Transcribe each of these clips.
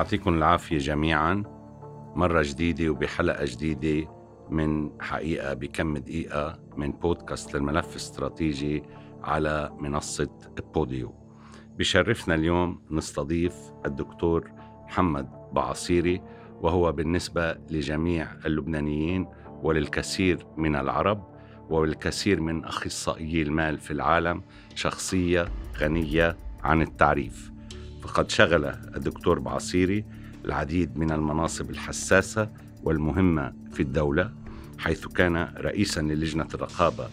يعطيكم العافية جميعا مرة جديدة وبحلقة جديدة من حقيقة بكم دقيقة من بودكاست الملف الاستراتيجي على منصة بوديو. بشرفنا اليوم نستضيف الدكتور محمد بعصيري وهو بالنسبة لجميع اللبنانيين وللكثير من العرب وللكثير من أخصائيي المال في العالم شخصية غنية عن التعريف. فقد شغل الدكتور بعصيري العديد من المناصب الحساسة والمهمة في الدولة حيث كان رئيسا للجنة الرقابة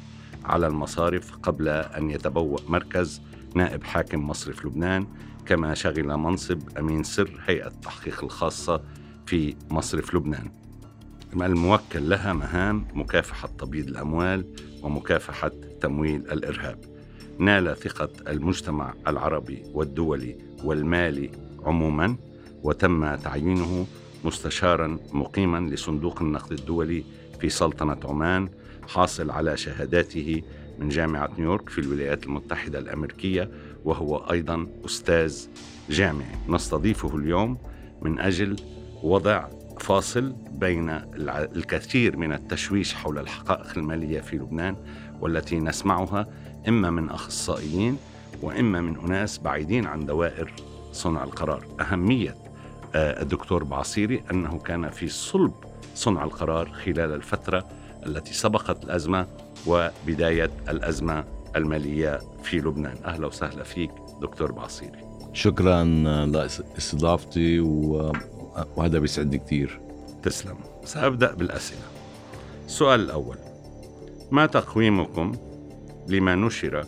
على المصارف قبل أن يتبوأ مركز نائب حاكم مصرف لبنان كما شغل منصب أمين سر هيئة التحقيق الخاصة في مصرف لبنان. الموكل لها مهام مكافحة تبييض الأموال ومكافحة تمويل الإرهاب. نال ثقة المجتمع العربي والدولي والمالي عموما وتم تعيينه مستشارا مقيما لصندوق النقد الدولي في سلطنة عمان حاصل على شهاداته من جامعة نيويورك في الولايات المتحدة الأمريكية وهو أيضا أستاذ جامعي. نستضيفه اليوم من أجل وضع فاصل بين الكثير من التشويش حول الحقائق المالية في لبنان والتي نسمعها إما من أخصائيين وإما من أناس بعيدين عن دوائر صنع القرار. أهمية آه، الدكتور بعصيري أنه كان في صلب صنع القرار خلال الفترة التي سبقت الأزمة وبداية الأزمة المالية في لبنان. أهلا وسهلا فيك دكتور بعصيري. شكرا لاستضافتي وهذا بيسعدني كثير تسلم. سأبدأ بالأسئلة. السؤال الأول. ما تقويمكم لما نشر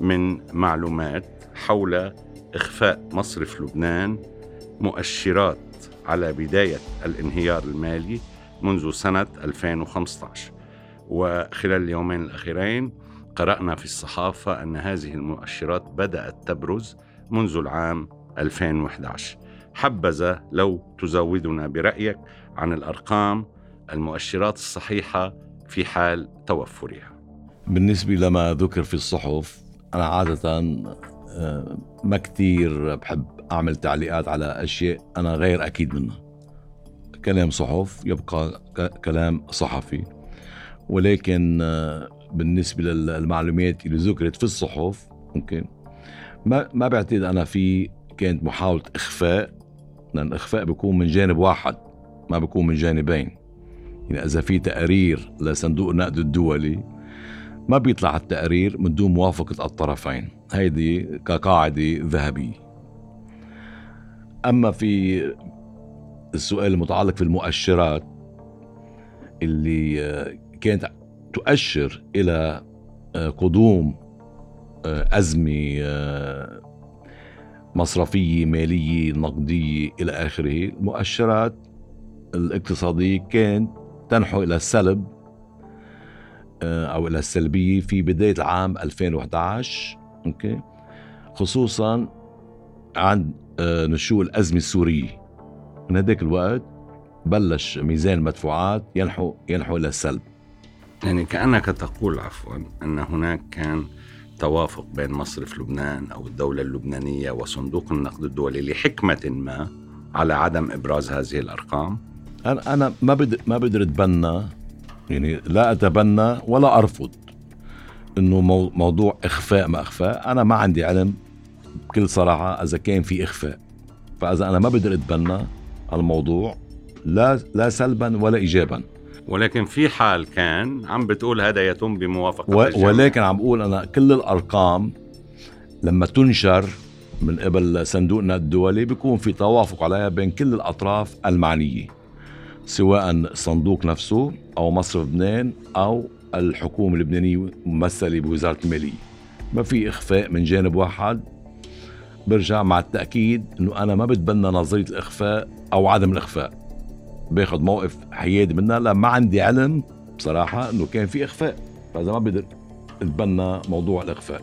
من معلومات حول إخفاء مصرف لبنان مؤشرات على بداية الانهيار المالي منذ سنة 2015 وخلال اليومين الأخيرين قرأنا في الصحافة أن هذه المؤشرات بدأت تبرز منذ العام 2011 حبذا لو تزودنا برأيك عن الأرقام المؤشرات الصحيحة في حال توفرها. بالنسبة لما ذكر في الصحف أنا عادة آه، ما كثير بحب أعمل تعليقات على أشياء أنا غير أكيد منها. كلام صحف يبقى كلام صحفي. ولكن آه، بالنسبة للمعلومات اللي ذكرت في الصحف ممكن. ما ما بعتقد أنا في كانت محاولة إخفاء لأن الإخفاء بيكون من جانب واحد ما بيكون من جانبين. يعني إذا في تقارير لصندوق النقد الدولي ما بيطلع التقرير من دون موافقة الطرفين. هيدي كقاعدة ذهبية. أما في السؤال المتعلق في المؤشرات اللي آه، كانت تؤشر إلى آه، قدوم آه، أزمة مصرفية مالية نقدية إلى آخره المؤشرات الاقتصادية كانت تنحو إلى السلب أو إلى السلبية في بداية العام 2011 أوكي؟ خصوصا عند نشوء الأزمة السورية. من هذاك الوقت بلش ميزان المدفوعات ينحو ينحو إلى السلب. يعني كأنك تقول عفوا أن هناك كان توافق بين مصرف لبنان أو الدولة اللبنانية وصندوق النقد الدولي لحكمة ما على عدم إبراز هذه الأرقام؟ أنا أنا ما بدي ما بقدر اتبنى يعني لا أتبنى ولا أرفض إنه موضوع إخفاء ما إخفاء. أنا ما عندي علم بكل صراحة إذا كان في إخفاء. فإذا أنا ما بقدر أتبنى الموضوع لا لا سلبا ولا ايجابا. ولكن في حال كان عم بتقول هذا يتم بموافقة و... ولكن عم بقول أنا كل الأرقام لما تنشر من قبل صندوقنا الدولي بيكون في توافق عليها بين كل الأطراف المعنية. سواء الصندوق نفسه أو مصرف لبنان أو الحكومة اللبنانية ممثلة بوزارة المالية. ما في إخفاء من جانب واحد. برجع مع التأكيد إنه أنا ما بتبنى نظرية الإخفاء أو عدم الإخفاء. باخذ موقف حيادي منها لا ما عندي علم بصراحة إنه كان في إخفاء. فإذا ما بقدر اتبنى موضوع الإخفاء.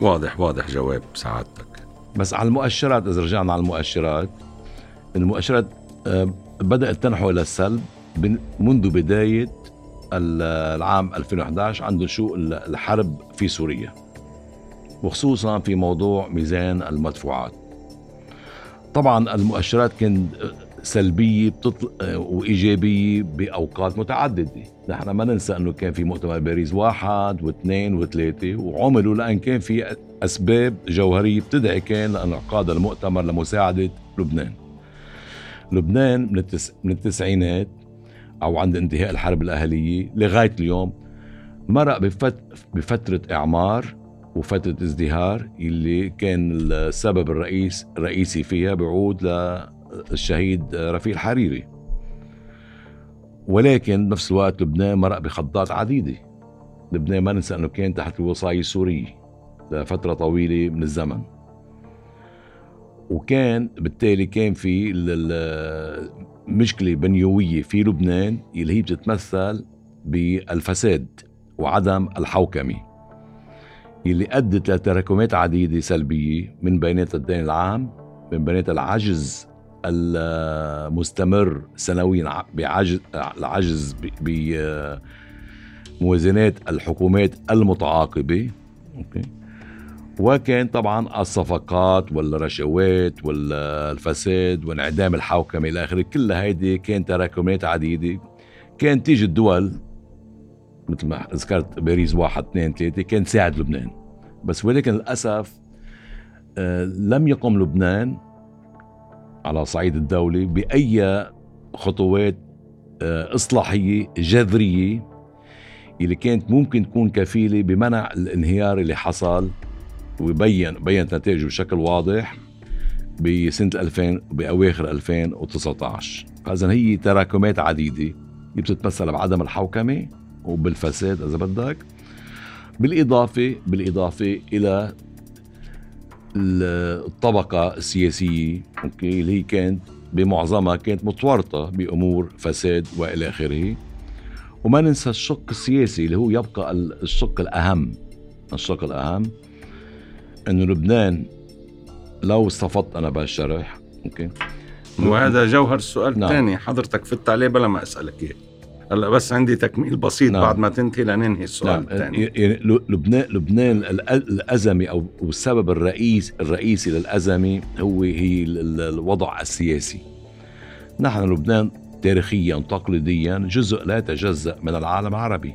واضح واضح جواب سعادتك. بس على المؤشرات إذا رجعنا على المؤشرات المؤشرات بدأت تنحو إلى السلب منذ بداية العام 2011 عند نشوء الحرب في سوريا وخصوصا في موضوع ميزان المدفوعات طبعا المؤشرات كانت سلبية بتطل... وإيجابية بأوقات متعددة، نحن ما ننسى إنه كان في مؤتمر باريس واحد واثنين وثلاثة وعملوا لأن كان في أسباب جوهرية بتدعي كان لانعقاد المؤتمر لمساعدة لبنان. لبنان من, التس... من التسعينات أو عند انتهاء الحرب الأهلية لغاية اليوم مرق بفت... بفترة إعمار وفترة ازدهار اللي كان السبب الرئيس الرئيسي فيها بيعود للشهيد رفيق الحريري. ولكن بنفس الوقت لبنان مرق بخضات عديدة. لبنان ما ننسى أنه كان تحت الوصاية السورية لفترة طويلة من الزمن. وكان بالتالي كان في مشكلة بنيوية في لبنان اللي هي بتتمثل بالفساد وعدم الحوكمة اللي أدت لتراكمات عديدة سلبية من بيناتها الدين العام من بيناتها العجز المستمر سنويا بعجز العجز بموازنات الحكومات المتعاقبة. أوكي. وكان طبعا الصفقات والرشوات والفساد وانعدام الحوكمة إلى آخره كل هيدي كان تراكمات عديدة. كان تيجي الدول مثل ما ذكرت باريس واحد اثنين ثلاثة كان تساعد لبنان. بس ولكن للأسف آه، لم يقم لبنان على صعيد الدولة بأي خطوات آه، إصلاحية جذرية اللي كانت ممكن تكون كفيلة بمنع الانهيار اللي حصل وبين بينت نتائجه بشكل واضح بسنة 2000 بأواخر 2019 فإذا هي تراكمات عديدة. اللي بتتمثل بعدم الحوكمة وبالفساد إذا بدك. بالإضافة بالإضافة إلى الطبقة السياسية أوكي اللي هي كانت بمعظمها كانت متورطة بأمور فساد وإلى آخره. وما ننسى الشق السياسي اللي هو يبقى الشق الأهم. الشق الأهم إنه لبنان لو استفدت أنا بهالشرح أوكي وهذا جوهر السؤال نعم. الثاني حضرتك فت عليه بلا ما أسألك إياه هلأ بس عندي تكميل بسيط نعم. بعد ما تنتهي لننهي السؤال نعم. الثاني يعني لبنان لبنان الازمه أو السبب الرئيس الرئيسي للازمه هو هي الوضع السياسي نحن لبنان تاريخيا تقليديا جزء لا يتجزأ من العالم العربي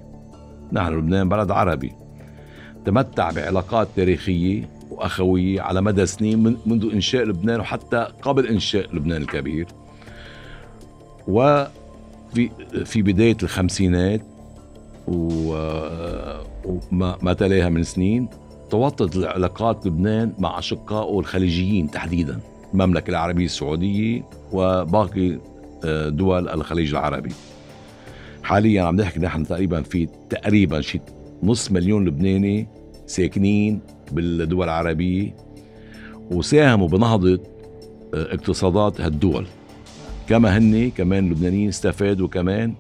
نحن لبنان بلد عربي تمتع بعلاقات تاريخية واخويه على مدى سنين من منذ إنشاء لبنان وحتى قبل إنشاء لبنان الكبير. وفي في بداية الخمسينات وما ما تلاها من سنين توطد العلاقات لبنان مع أشقائه الخليجيين تحديدا المملكة العربية السعودية وباقي آه، دول الخليج العربي. حاليا عم نحكي نحن تقريبا في تقريبا شيء نص مليون لبناني ساكنين بالدول العربية وساهموا بنهضة آه، اقتصادات هالدول. كما هن كمان اللبنانيين استفادوا كمان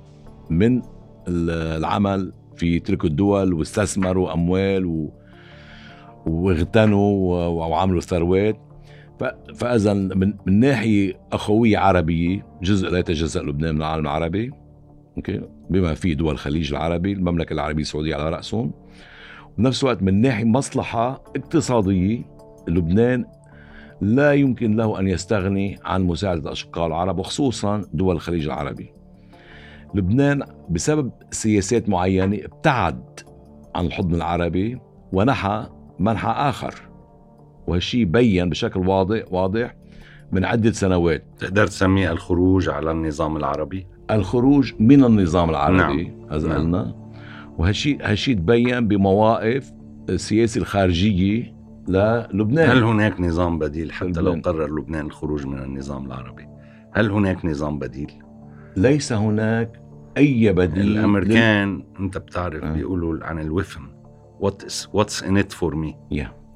من العمل في تلك الدول واستثمروا أموال و... واغتنوا وعملوا ثروات. فاذا من, من ناحية أخوية عربية جزء لا يتجزأ لبنان من العالم العربي أوكي؟ بما فيه دول الخليج العربي المملكة العربية السعودية على رأسهم. بنفس الوقت من ناحية مصلحة اقتصادية لبنان لا يمكن له أن يستغني عن مساعدة أشقاء العرب وخصوصا دول الخليج العربي. لبنان بسبب سياسات معينة ابتعد عن الحضن العربي ونحى منحى آخر وهالشيء بين بشكل واضح واضح من عدة سنوات تقدر تسميه الخروج على النظام العربي الخروج من النظام العربي نعم. هذا نعم. قلنا وهالشيء هالشيء تبين بمواقف السياسة الخارجية للبنان. هل هناك نظام بديل حتى لبنان. لو قرر لبنان الخروج من النظام العربي؟ هل هناك نظام بديل؟ ليس هناك أي بديل الأمريكان لل... أنت بتعرف أه. بيقولوا عن ال often what's what's in it for me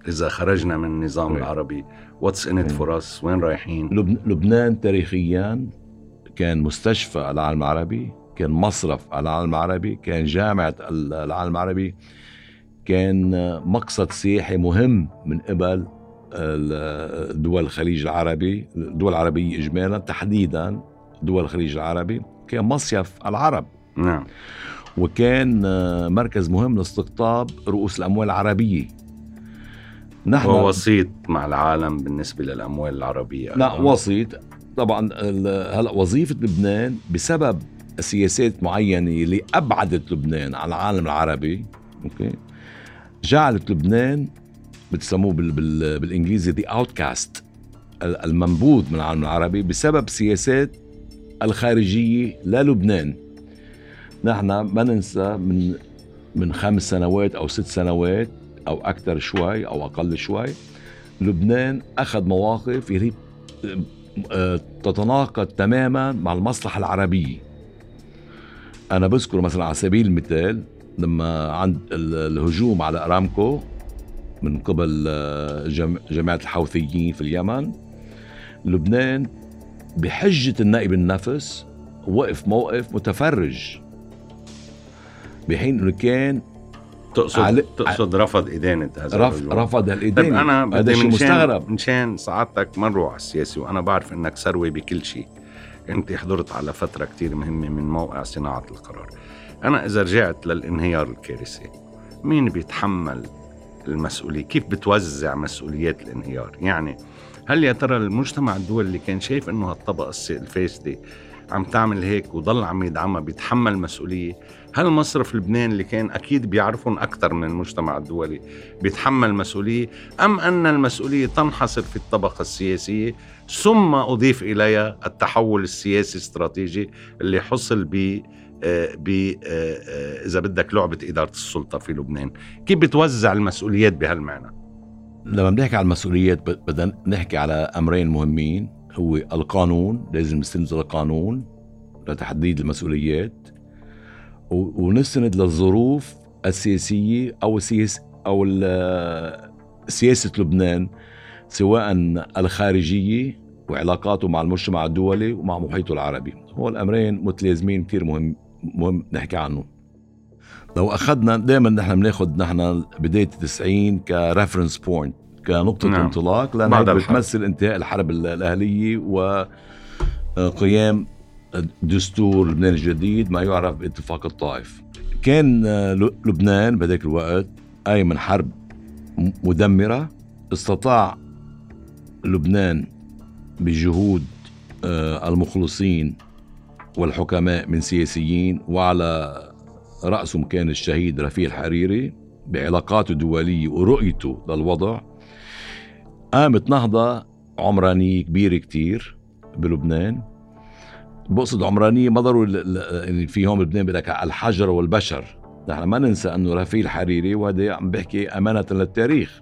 إذا خرجنا من النظام right. العربي what's in it for us وين رايحين؟ لب... لبنان تاريخيا كان مستشفى العالم العربي. كان مصرف العالم العربي كان جامعة العالم العربي كان مقصد سياحي مهم من قبل دول الخليج العربي الدول العربية إجمالا تحديدا دول الخليج العربي كان مصيف العرب. نعم. وكان مركز مهم لاستقطاب رؤوس الأموال العربية. نحن هو وسيط مع العالم بالنسبة للأموال العربية لا. وسيط. طبعا هلأ وظيفة لبنان بسبب سياسات معينة اللي أبعدت لبنان عن العالم العربي أوكي؟ جعلت لبنان بتسموه بال بال بالإنجليزي ذا اوتكاست المنبوذ من العالم العربي بسبب سياسات الخارجية للبنان. نحن ما ننسى من من خمس سنوات أو ست سنوات أو أكثر شوي أو أقل شوي لبنان أخذ مواقف آه، تتناقض تماما مع المصلحة العربية. أنا بذكر مثلا على سبيل المثال لما عند ال- الهجوم على أرامكو من قبل آه، جم- جماعة الحوثيين في اليمن لبنان بحجة النائب النفس وقف موقف متفرج بحين إنه كان تقصد على- تقصد رفض إدانة هذا رف. رفض طيب الإدانة أنا هذا شيء مستغرب. من شان سعادتك ما نروح على السياسي وأنا بعرف إنك سروي بكل شيء. انت حضرت على فترة كتير مهمة من موقع صناعة القرار. أنا إذا رجعت للانهيار الكارثي مين بيتحمل المسؤولية؟ كيف بتوزع مسؤوليات الانهيار؟ يعني هل يا ترى المجتمع الدولي اللي كان شايف إنه هالطبقة الفاسده عم تعمل هيك وضل عم يدعمها بيتحمل مسؤولية؟ هل مصرف لبنان اللي كان أكيد بيعرفهم أكثر من المجتمع الدولي بيتحمل مسؤولية أم أن المسؤولية تنحصر في الطبقة السياسية؟ ثم أضيف إليها التحول السياسي الاستراتيجي اللي حصل ب آه، ب آه، آه، إذا بدك لعبة إدارة السلطة في لبنان. كيف بتوزع المسؤوليات بهالمعنى؟ لما بنحكي على المسؤوليات بدنا نحكي على أمرين مهمين. هو القانون لازم نستند للقانون لتحديد المسؤوليات. ونستند للظروف السياسية أو السياس أو ال- سياسة لبنان سواء الخارجية وعلاقاته مع المجتمع الدولي ومع محيطه العربي هو الامرين متلازمين كثير مهم مهم نحكي عنه لو أخذنا دائما نحن بناخذ نحن بداية التسعين ك reference point كنقطة نعم. انطلاق الحرب. بتمثل انتهاء الحرب ال- الأهلية وقيام دستور لبنان الجديد ما يعرف باتفاق الطائف. كان آه، لبنان بهذاك الوقت أي من حرب م- مدمرة استطاع لبنان بجهود آه، المخلصين والحكماء من سياسيين وعلى رأسهم كان الشهيد رفيق الحريري بعلاقاته الدولية ورؤيته للوضع. قامت نهضة عمرانية كبيرة كتير بلبنان. بقصد عمرانية ما ضروري اللي في هون بلبنان بدك الحجر والبشر. نحن ما ننسى إنه رفيق الحريري وهذا عم بحكي أمانة للتاريخ.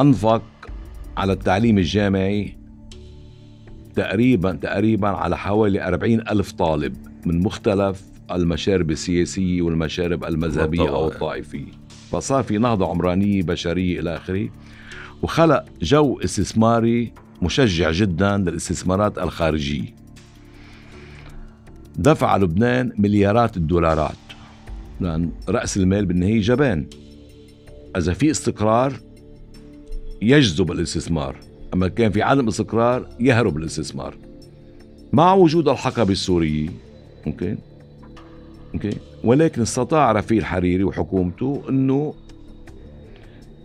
أنفق على التعليم الجامعي تقريبا تقريبا على حوالي 40 ألف طالب من مختلف المشارب السياسية والمشارب المذهبية أو. الطائفية. فصار في نهضة عمرانية بشرية إلى آخره وخلق جو استثماري مشجع جدا للاستثمارات الخارجية. دفع لبنان مليارات الدولارات. لأن رأس المال بالنهاية جبان. إذا في استقرار يجذب الاستثمار. أما كان في عدم استقرار يهرب الاستثمار. مع وجود الحقبة السورية أوكي؟ أوكي؟ ولكن استطاع رفيق الحريري وحكومته أنه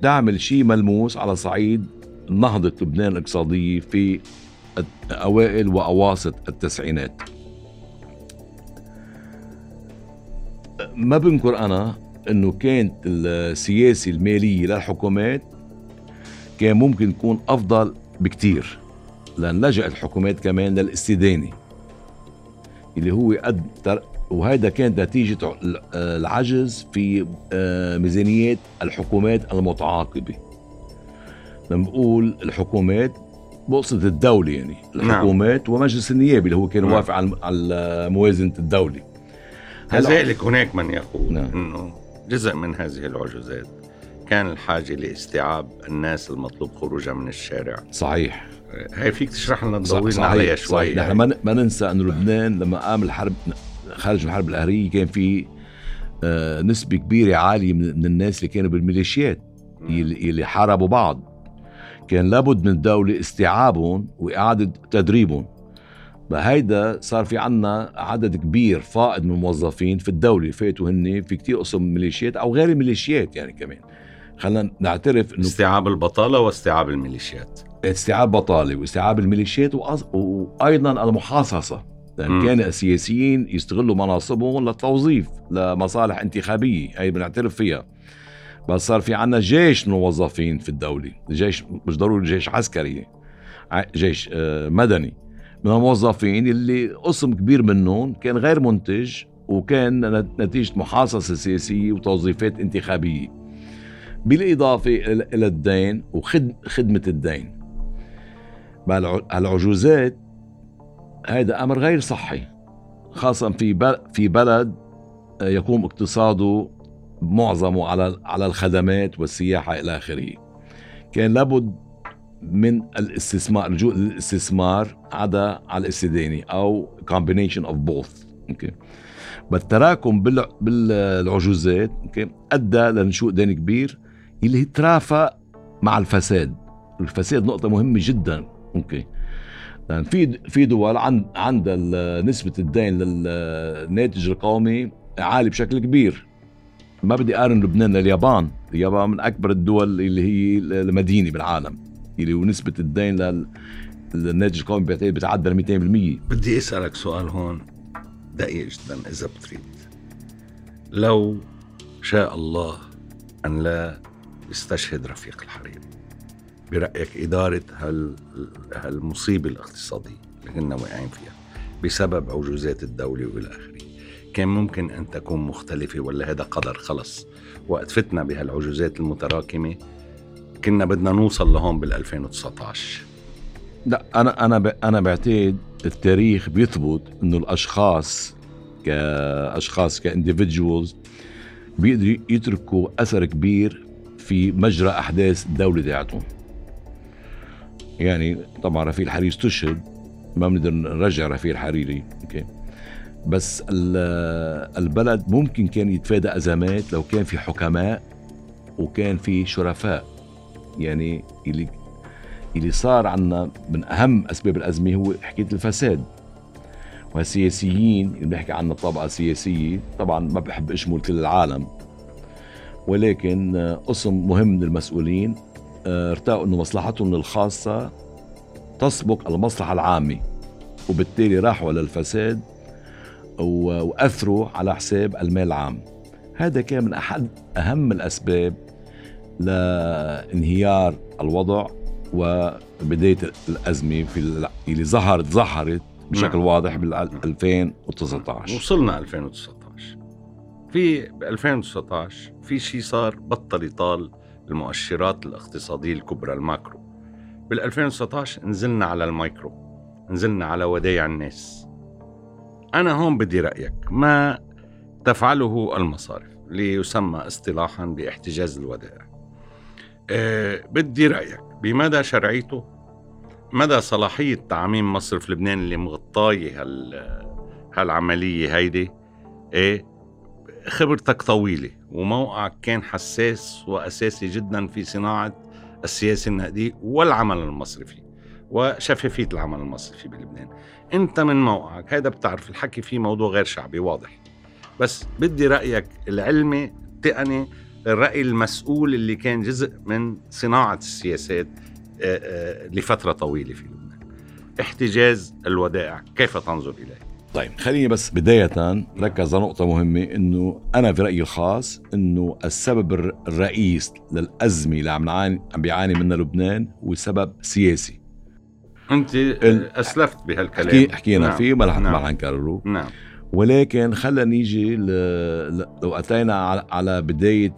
تعمل شيء ملموس على صعيد نهضة لبنان الاقتصادية في أوائل وأواسط التسعينات. ما بنكر أنا أنه كانت السياسة المالية للحكومات كان ممكن تكون أفضل بكتير لأن لجأت الحكومات كمان للاستدانة اللي هو قد تر- وهذا كان نتيجة ع- العجز في آه، ميزانيات الحكومات المتعاقبة. لما بقول الحكومات بقصد الدولة يعني الحكومات ومجلس النيابي اللي هو كان نعم. وافق على الدولة. هلا كذلك هناك من يقول نعم. إنه جزء من هذه العجوزات كان الحاجة لاستيعاب الناس المطلوب خروجها من الشارع صحيح هاي فيك تشرح لنا تضوينا عليها شوي صحيح. نحن. ما ما ننسى إنه لبنان لما قام الحرب خارج الحرب الأهلية كان في آه، نسبة كبيرة عالية من من الناس اللي كانوا بالميليشيات اللي اللي حاربوا بعض كان لابد من الدولة استيعابهم وإعادة تدريبهم فهيدا صار في عنا عدد كبير فائض من الموظفين في الدولة. فاتوا هن في كتير قسم ميليشيات أو غير الميليشيات يعني كمان. خلينا نعترف إنه استيعاب البطالة واستيعاب الميليشيات. استيعاب بطالة واستيعاب الميليشيات وأص- وأيضا المحاصصة. لأن. كان السياسيين يستغلوا مناصبهم للتوظيف لمصالح انتخابية. هي بنعترف فيها. بس صار في عنا جيش موظفين في الدولة. جيش مش ضروري جيش عسكري جيش آه، مدني. من الموظفين اللي قسم كبير منهم كان غير منتج وكان نت- نتيجة محاصصة سياسية وتوظيفات انتخابية. بالإضافة إلى الدين وخدمة الدين. العجوزات هذا أمر غير صحي خاصة في في بلد آه، يقوم اقتصاده معظمه على على الخدمات والسياحة إلى آخره. كان لابد من الاستثمار لجوء للاستثمار عدا على الاستدانة أو combination of both أوكي بالتراكم بال- بالعجوزات أوكي أدى لنشوء دين كبير اللي ترافق مع الفساد. الفساد نقطة مهمة جدا أوكي لأن في في دول عند عندها نسبة الدين للناتج القومي عالي بشكل كبير. ما بدي أقارن لبنان لليابان، اليابان من أكبر الدول اللي هي المدينة بالعالم. اللي ونسبة الدين لل- للناتج القومي بتعدى ال 200% بدي أسألك سؤال هون دقيق جدا إذا بتريد. لو شاء الله أن لا يستشهد رفيق الحريري برأيك إدارة هال هالمصيبة الاقتصادية اللي كنا واقعين فيها بسبب عجوزات الدولة وإلى آخره كان ممكن أن تكون مختلفة ولا هذا قدر خلص وقت فتنا بهالعجوزات المتراكمة؟ كنا بدنا نوصل لهون بال 2019 لا أنا أنا. أنا بعتقد التاريخ بيثبت إنه الأشخاص كاشخاص ك individuals بيقدروا يتركوا أثر كبير في مجرى أحداث الدولة تاعتهم. يعني طبعا رفيق الحريري استشهد ما بنقدر نرجع رفيق الحريري أوكي. بس ال- البلد ممكن كان يتفادى أزمات لو كان في حكماء وكان في شرفاء. يعني اللي اللي صار عنا من أهم أسباب الأزمة هو حكاية الفساد. والسياسيين اللي بنحكي عنها الطبقة السياسية طبعا ما بحب أشمل كل العالم. ولكن آه، قسم مهم من المسؤولين آه، ارتأوا إنه مصلحتهم الخاصة تسبق المصلحة العامة. وبالتالي راحوا للفساد وأثروا على حساب المال العام. هذا كان من أحد أهم الأسباب لانهيار الوضع وبداية الأزمة في ال- اللي ظهرت ظهرت بشكل نعم. واضح بال 2019 وصلنا 2019 في ب 2019 في شيء صار بطل يطال المؤشرات الاقتصادية الكبرى ال macro. بال 2019 نزلنا على المايكرو نزلنا على ودايع الناس. أنا هون بدي رأيك ما تفعله المصارف ليسمى اصطلاحا باحتجاز الودائع. بدي رأيك. بمدى شرعيته؟ مدى صلاحية تعميم مصرف لبنان اللي مغطايه هال هالعملية هيدي؟ إيه خبرتك طويلة وموقعك كان حساس وأساسي جدا في صناعة السياسة النقدية والعمل المصرفي وشفافية العمل المصرفي بلبنان. أنت من موقعك. هذا بتعرف الحكي فيه موضوع غير شعبي واضح. بس بدي رأيك العلمي التقني الرأي المسؤول اللي كان جزء من صناعة السياسات آه، آه، لفترة طويلة في لبنان. احتجاز الودائع كيف تنظر إليه؟ طيب خليني بس بداية ركز على نقطة مهمة إنه أنا في رأيي الخاص إنه السبب الر- الرئيس للأزمة اللي عم نعاني عم بيعاني منها لبنان هو سبب سياسي. أنت ال- أسلفت بهالكلام. حكي حكينا نعم. فيه ما رح نعم. نكرره. نعم. ولكن خلينا نيجي ل... لو أتينا على, بداية.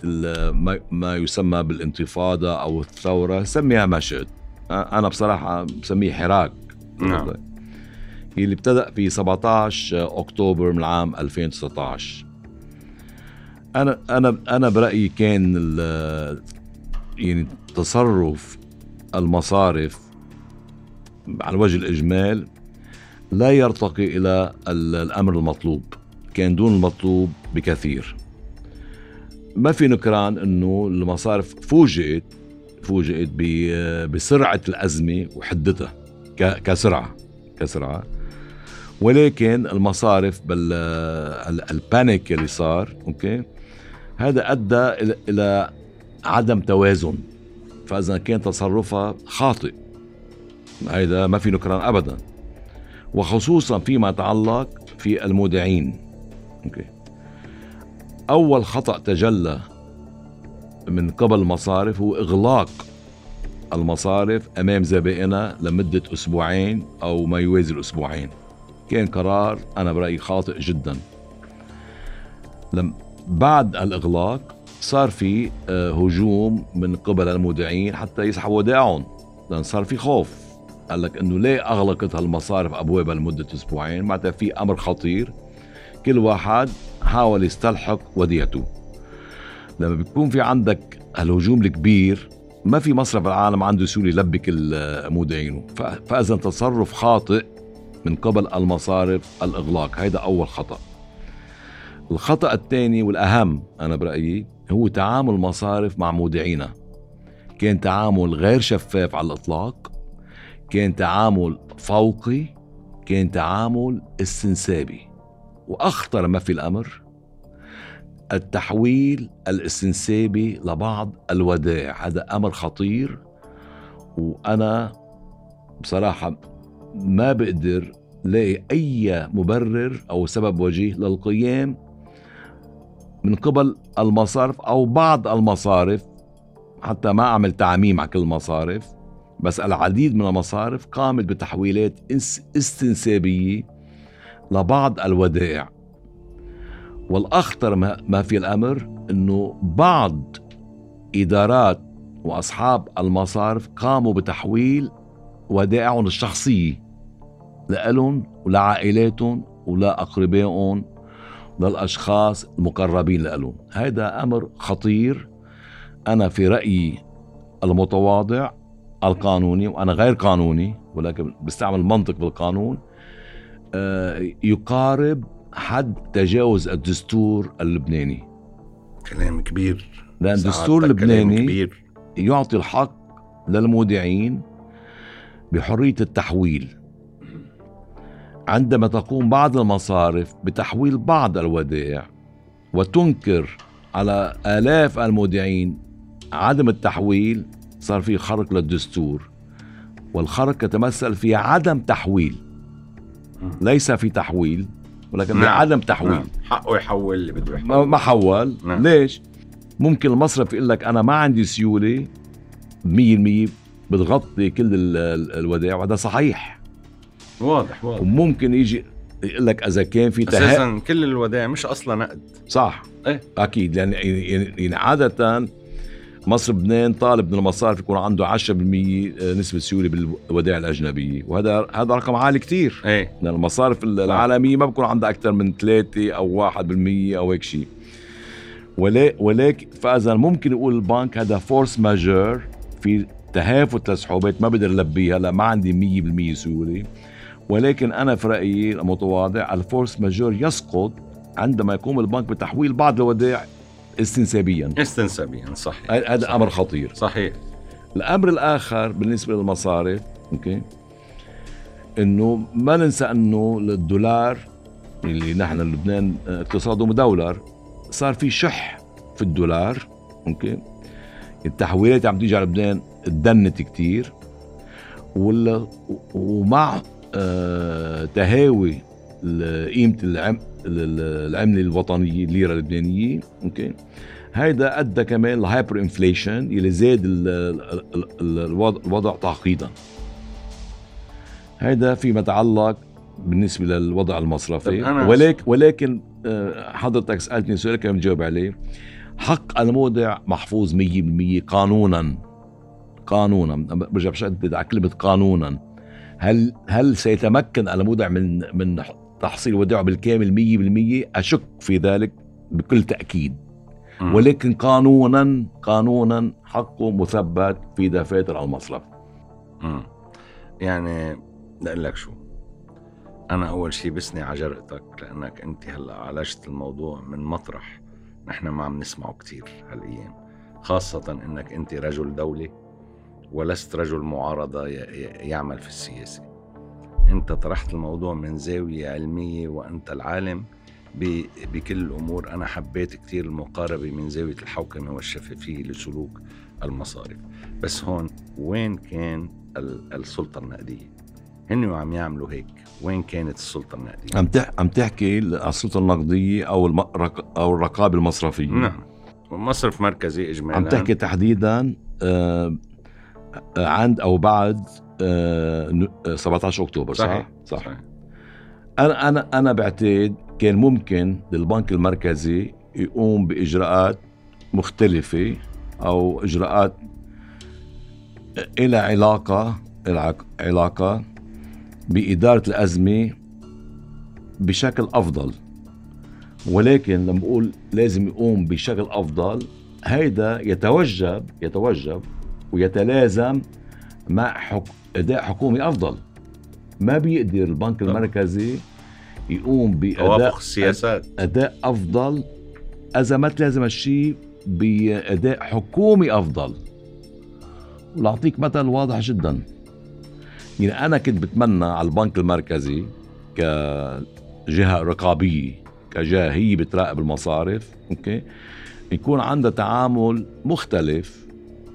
ما... ما يسمى بالانتفاضة أو الثورة سميها ما شئت أنا بصراحة بسميه حراك نعم. اللي ابتدأ في 17 أكتوبر من عام 2019 أنا أنا أنا برأيي كان ال... يعني تصرف المصارف على وجه الإجمال لا يرتقي إلى ال- الأمر المطلوب كان دون المطلوب بكثير. ما في نكران إنه المصارف فوجئت فوجئت ب- بسرعة الأزمة وحدتها ك- كسرعة كسرعة. ولكن المصارف بال ال- ال panic اللي صار okay هذا أدى إلى عدم توازن. فإذا كان تصرفها خاطئ هيدا ما في نكران ابدا. وخصوصا فيما يتعلق في المودعين. أوكي. أول خطأ تجلى من قبل المصارف هو إغلاق المصارف أمام زبائنها لمدة أسبوعين أو ما يوازي الأسبوعين. كان قرار أنا برأيي خاطئ جدا. لم بعد الإغلاق صار في آه، هجوم من قبل المودعين حتى يسحبوا ودائعهم لأن صار في خوف. قال لك إنه ليه أغلقت هالمصارف أبوابها لمدة أسبوعين؟ معناتها في أمر خطير. كل واحد حاول يستلحق وديعته لما بيكون في عندك هالهجوم الكبير ما في مصرف بالعالم عنده سهوله يلبك المودعينه. فإذا تصرف خاطئ من قبل المصارف الإغلاق. هيدا أول خطأ. الخطأ الثاني والأهم أنا برأيي هو تعامل المصارف مع مودعينا كان تعامل غير شفاف على الإطلاق كان تعامل فوقي كان تعامل استنسابي. وأخطر ما في الأمر التحويل الاستنسابي لبعض الودائع هذا أمر خطير وأنا بصراحة ما بقدر لاقي أي مبرر أو سبب وجيه للقيام من قبل المصارف أو بعض المصارف. حتى ما أعمل تعميم على كل المصارف. بس العديد من المصارف قامت بتحويلات استنسابية لبعض الودائع. والأخطر ما في الأمر إنه بعض إدارات وأصحاب المصارف قاموا بتحويل ودائعهم الشخصية لهم ولعائلاتهم ولأقربائهم للأشخاص المقربين لهم هذا أمر خطير. أنا في رأيي المتواضع القانوني وأنا غير قانوني ولكن بستعمل منطق بالقانون آه، يقارب حد تجاوز الدستور اللبناني. كلام كبير. لأن الدستور اللبناني كبير. يعطي الحق للمودعين بحرية التحويل. عندما تقوم بعض المصارف بتحويل بعض الودائع وتنكر على آلاف المودعين عدم التحويل صار في خرق للدستور والخرق يتمثل في عدم تحويل. ليس في تحويل ولكن نعم. عدم تحويل. نعم. حقه يحول اللي بده يحول. ما حول. نعم. ليش؟ ممكن المصرف يقول لك أنا ما عندي سيولة 100% بتغطي كل الودائع وهذا صحيح. واضح واضح. وممكن يجي يقول لك إذا كان في تها... أساسا كل الودائع مش أصلا نقد. صح. إيه. أكيد. يعني يعني عادة مصر لبنان طالب من المصارف يكون عنده 10% نسبة سيولة بالودائع الأجنبية. وهذا هذا رقم عالي كثير إيه. المصارف العالمية ما بكون عندها أكثر من 3 أو 1% أو هيك شيء. ولكن فإذا ممكن يقول البنك هذا force majeure في تهافت للسحوبات ما بقدر لبيها لا ما عندي 100% سيولة ولكن أنا في رأيي المتواضع ال force majeure يسقط عندما يقوم البنك بتحويل بعض الودائع استنسابيا. استنسابيا صحيح. هذا أمر خطير. صحيح. الأمر الآخر بالنسبة للمصارف okay إنه ما ننسى إنه الدولار اللي نحن لبنان اقتصاده مدولر صار في شح في الدولار okay. التحويلات عم تيجي على لبنان تدنت كتير ولا ومع آه تهاوي قيمة العم العملة الوطنية الليرة اللبنانية okay؟ هيدا أدى كمان ل hyperinflation يلي زاد الوضع تعقيدا. هيدا فيما يتعلق بالنسبة للوضع المصرفي. ولكن ولكن آه، حضرتك سألتني سؤال كان بجاوب عليه. حق المودع محفوظ 100% قانونا. قانونا. برجع بشدد على كلمة قانونا. هل هل سيتمكن المودع من من تحصيل ودائعه بالكامل 100% أشك في ذلك بكل تأكيد. ولكن قانونا قانونا حقه مثبت في دفاتر المصرف. يعني لأقول لك شو. أنا أول شيء بسني على جرأتك لأنك أنت هلأ عالجت الموضوع من مطرح نحن ما عم نسمعه كتير هالأيام. خاصة أنك أنت رجل دولة ولست رجل معارضة يعمل في السياسة. انت طرحت الموضوع من زاوية علمية وانت العالم بكل الأمور. أنا حبيت كثير المقاربة من زاوية الحوكمة والشفافية لسلوك المصارف. بس هون وين كان ال- السلطة النقدية؟ هن وعم يعملوا هيك. وين كانت السلطة النقدية؟ عم تح... عم تحكي على السلطة النقدية أو الم... رق... أو الرقابة المصرفية. نعم. مصرف مركزي اجمالا. عم تحكي تحديدا آه، آه، عند أو بعد 17 أكتوبر صح؟ صحيح. صح صحيح. أنا أنا أنا بعتقد كان ممكن للبنك المركزي يقوم بإجراءات مختلفة أو إجراءات إلى علاقة إلى علاقة بإدارة الأزمة بشكل أفضل ولكن لما بقول لازم يقوم بشكل أفضل هيدا يتوجب يتوجب ويتلازم مع حك... أداء حكومي أفضل. ما بيقدر البنك. المركزي يقوم بأداء السياسات. أداء أفضل. إذا ما تلازم الشيء بأداء حكومي أفضل. لاعطيك مثل واضح جدا. يعني أنا كنت بتمنى على البنك المركزي كجهة رقابية كجهة هي بتراقب المصارف أوكي؟ يكون عندها تعامل مختلف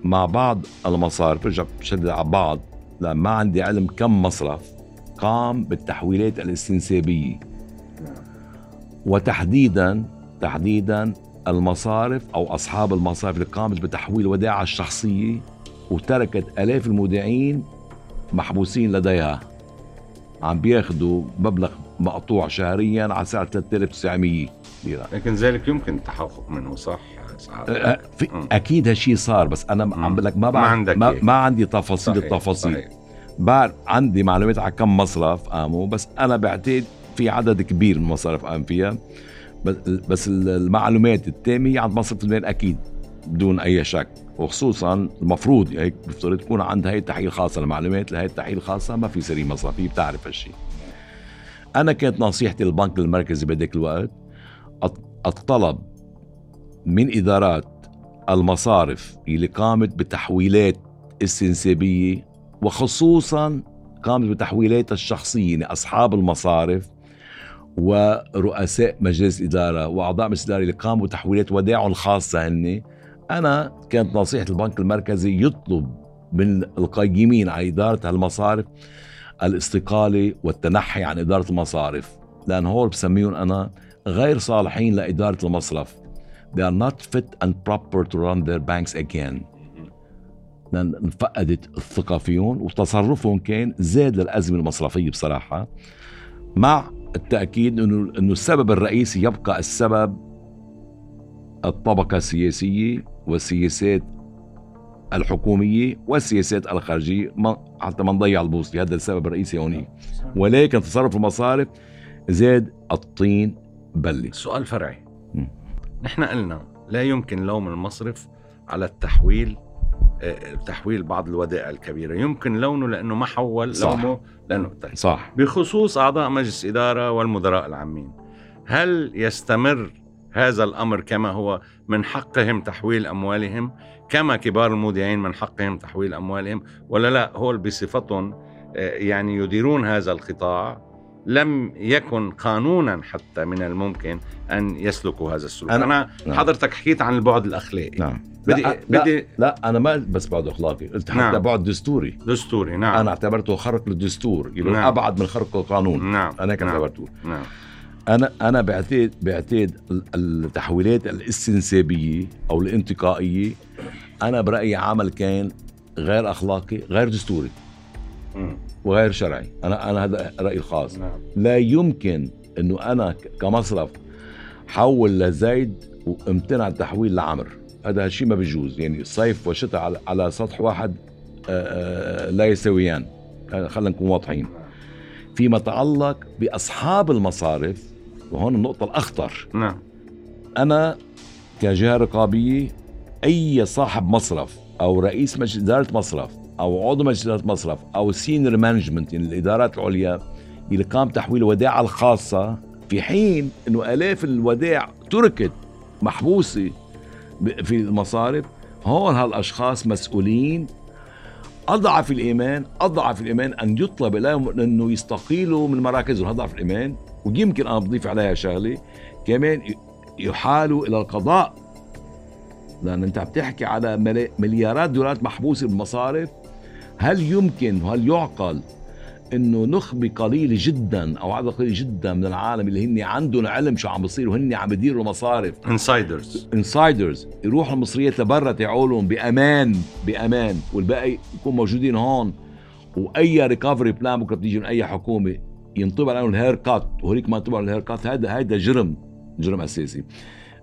مع بعض المصارف برجع بشدد على بعض لا ما عندي علم كم مصرف قام بالتحويلات الاستنسابية. وتحديدا تحديدا المصارف أو أصحاب المصارف اللي قامت بتحويل ودائعها الشخصية وتركت آلاف المودعين محبوسين لديها. عم بياخذوا مبلغ مقطوع شهريا على سعر 3900 ليرة. لكن ذلك يمكن التحقق منه صح؟ صح أه،. أكيد هالشيء صار بس أنا مم. عم بقول لك ما ما عندك ما, هيك. ما عندي تفاصيل صحيح، التفاصيل صحيح. بعرف عندي معلومات على كم مصرف قاموا بس أنا بعتقد في عدد كبير من المصارف قام فيها بس المعلومات التامه عند مصرف لبنان أكيد بدون أي شك وخصوصا المفروض هيك بفترض تكون عند هي التحقيق الخاصه المعلومات لهي التحقيق الخاصه ما في سريه مصرفيه بتعرف هالشيء أنا كانت نصيحتي للبنك المركزي بهداك الوقت الطلب من إدارات المصارف اللي قامت بتحويلات استنسابيه وخصوصا قامت بتحويلاتها الشخصية يعني أصحاب المصارف ورؤساء مجلس الاداره وأعضاء مجلس الاداره اللي قاموا بتحويلات ودائعهم الخاصه هن أنا كانت نصيحة البنك المركزي يطلب من القيمين على إدارة هالمصارف الاستقالة والتنحي عن إدارة المصارف لأن هول بسميهم أنا غير صالحين لإدارة المصرف. They are not fit and proper to run their banks again. انفقدت الثقه فيهم وتصرفهم كان زاد للازمه المصرفية بصراحة مع التأكيد انه إنه السبب الرئيسي يبقى السبب الطبقة السياسية والسياسات الحكومية والسياسات الخارجية. ما حتى ما نضيع البوصلة هذا السبب الرئيسي هونيك ولكن تصرف المصارف زاد الطين بله سؤال فرعي. مم. نحن قلنا لا يمكن لوم المصرف على التحويل آه، تحويل بعض الودائع الكبيرة. يمكن لونه لأنه ما حول صح. لومه لأنه طيب. صح. بخصوص أعضاء مجلس إدارة والمدراء العامين. هل يستمر هذا الأمر كما هو من حقهم تحويل أموالهم؟ كما كبار المودعين من حقهم تحويل أموالهم؟ ولا لا هو بصفتهم آه، يعني يديرون هذا القطاع؟ لم يكن قانونا حتى من الممكن أن يسلكوا هذا السلوك أنا- أنا, نعم. حضرتك حكيت عن البعد الأخلاقي نعم بدي لا, لا, بدي لا أنا ما بس بعد أخلاقي قلت حتى نعم. بعد دستوري دستوري نعم أنا اعتبرته خرق للدستور يعني نعم. أبعد من خرق القانون نعم أنا هيك نعم. اعتبرته نعم أنا أنا بعتقد بعتقد ال- التحويلات الاستنسابية أو الانتقائية أنا برأيي عمل كان غير أخلاقي غير دستوري مم. وغير شرعي. أنا أنا هذا رأيي الخاص. نعم. لا يمكن إنه أنا كمصرف حول لزيد وامتنع التحويل لعمر. هذا الشيء ما بيجوز يعني صيف وشتاء على, على سطح واحد آه، آه، لا يساويان آه، خلينا نكون واضحين. فيما يتعلق بأصحاب المصارف وهون النقطة الأخطر. نعم. أنا كجهة رقابية أي صاحب مصرف أو رئيس مجلس إدارة مصرف أو عضو مجلس إدارة مصرف أو senior management يعني الإدارات العليا اللي قام تحويل الودائع الخاصة. في حين إنه آلاف الودائع تركت محبوسة في المصارف هون هالأشخاص مسؤولين. أضعف الإيمان أضعف الإيمان أن يطلب لهم إنه يستقيلوا من مراكزهم. أضعف الإيمان ويمكن أنا بضيف عليها شغلة. كمان يحالوا إلى القضاء. لأن أنت عم تحكي على مليارات دولارات محبوسة بالمصارف. هل يمكن وهل يعقل إنه نخبه قليله جدا أو عدد قليل جدا من العالم اللي هن عندهم علم شو عم بصير وهن عم يديروا مصارف؟ insiders insiders يروحوا المصاري لبرا تبعولهم بأمان بأمان. والباقي يكون موجودين هون. وأي recovery plan بكرة بتيجي من أي حكومة ينطبع عليهم ال haircut وهيك ما انطبع ال haircut هذا هذا جرم جرم أساسي.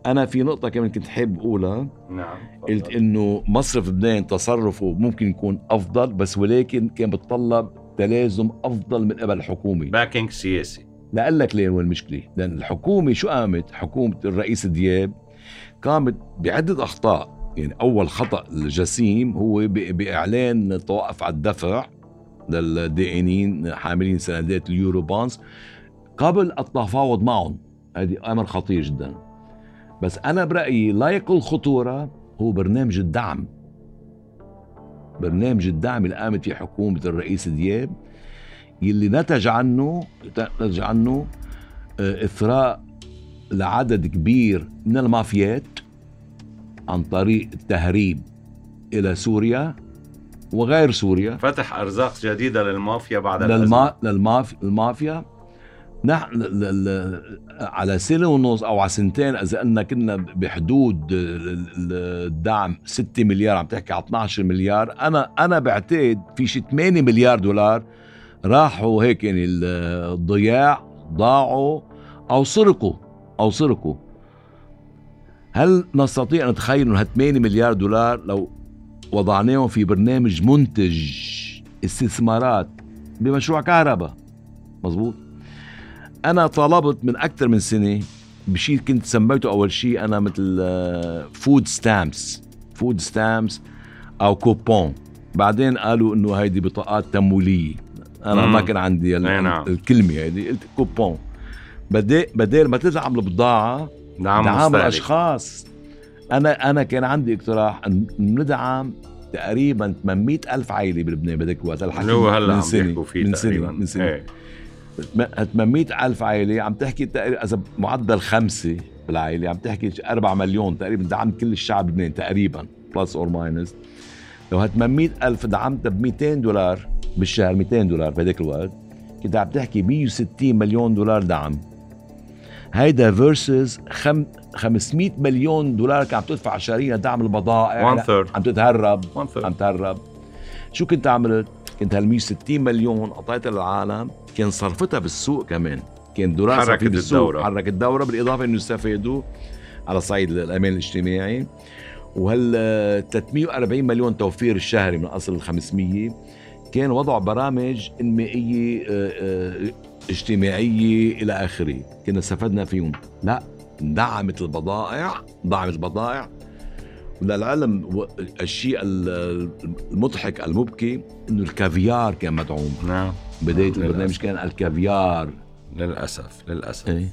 أنا في نقطة كمان كنت حابب أقولها. نعم قلت إنه مصرف لبنان تصرفه ممكن يكون أفضل بس ولكن كان بتطلب تلازم أفضل من قبل الحكومة backing سياسي. لأقول لك ليه وين المشكلة؟ لأن الحكومة شو قامت؟ حكومة الرئيس دياب قامت بعدة أخطاء. يعني أول خطأ الجسيم هو بإعلان توقف على الدفع للدائنين حاملين سندات ال Eurobonds قبل التفاوض معهم. هذه أمر خطير جدا. بس أنا برأيي لا يقل خطوره هو برنامج الدعم. برنامج الدعم اللي قامت فيه حكومة الرئيس دياب يلي نتج عنه نتج عنه آه، إثراء لعدد كبير من المافيات عن طريق التهريب إلى سوريا وغير سوريا. فتح أرزاق جديدة للمافيا بعد للما... للمافيا نحن على سنة ونص أو على سنتين إذا قلنا كنا بحدود الدعم 6 مليار عم تحكي على 12 مليار. أنا أنا بعتقد في شي 8 مليار دولار راحوا هيك يعني الضياع ضاعوا أو سرقوا أو سرقوا. هل نستطيع أن نتخيل أنه 8 مليار دولار لو وضعناهم في برنامج منتج استثمارات بمشروع كهرباء؟ مزبوط؟ أنا طلبت من أكثر من سنة بشيء كنت سميته أول شيء أنا مثل food stamps food stamps أو كوبون بعدين قالوا إنه هيدي بطاقات تمويلية. أنا مم. ما كان عندي نعم. الكلمة هيدي قلت كوبون بدي بدل ما تدعم البضاعه دعم, دعم الأشخاص. أنا أنا كان عندي اقتراح إن ندعم تقريبا 800 ألف عائلة بلبنان بدك وقت الحكي من سنة من سنة من سنة. إيه. 800 ألف عائلة عم تحكي تقريبا إذا معدل خمسة بالعائلة عم تحكي 4 مليون تقريبا دعمت كل الشعب اللبناني تقريبا plus or minus لو هال 800 ألف دعمتها ب 200 دولار بالشهر 200 دولار بهداك الوقت كنت عم تحكي 160 مليون دولار دعم. هيدا versus خم 500 مليون دولار كان عم تدفع شهريا دعم البضائع. عم تتهرب. عم تهرب. شو كنت عملت؟ كنت هال 160 مليون قطعتها للعالم. كان صرفتها بالسوق كمان. كان دراسة حركت في بالسوق. الدورة. حركت الدورة بالإضافة إنه يستفادوا على صعيد الأمان الاجتماعي. وهال 340 مليون توفير الشهري من أصل ال 500 كان وضع برامج إنمائية آه، آه، اجتماعية إلى آخره. كنا استفدنا فيهم. لا دعمت البضائع دعمت البضائع. وللعلم الشيء المضحك المبكي إنه الكافيار كان مدعوم. نعم. بداية. البرنامج كان الكافيار. للأسف للأسف. إيه؟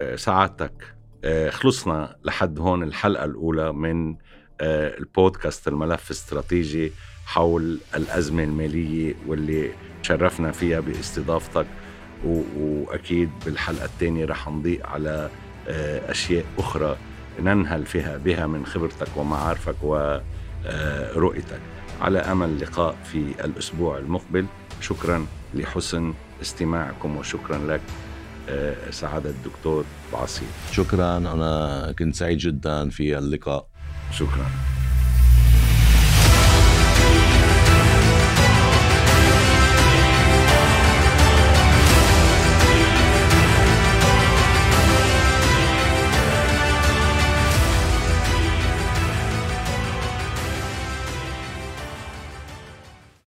آه، سعادتك. آه، خلصنا لحد هون الحلقة الأولى من آه، البودكاست الملف استراتيجي حول الأزمة المالية واللي شرفنا فيها باستضافتك. وأكيد بالحلقة الثانية رح نضيء على أشياء أخرى ننهل فيها بها من خبرتك ومعارفك ورؤيتك على أمل لقاء في الأسبوع المقبل. شكرا. لحسن استماعكم وشكرا لك آه، سعادة الدكتور بعصير شكرا أنا كنت سعيد جدا في اللقاء. شكرا.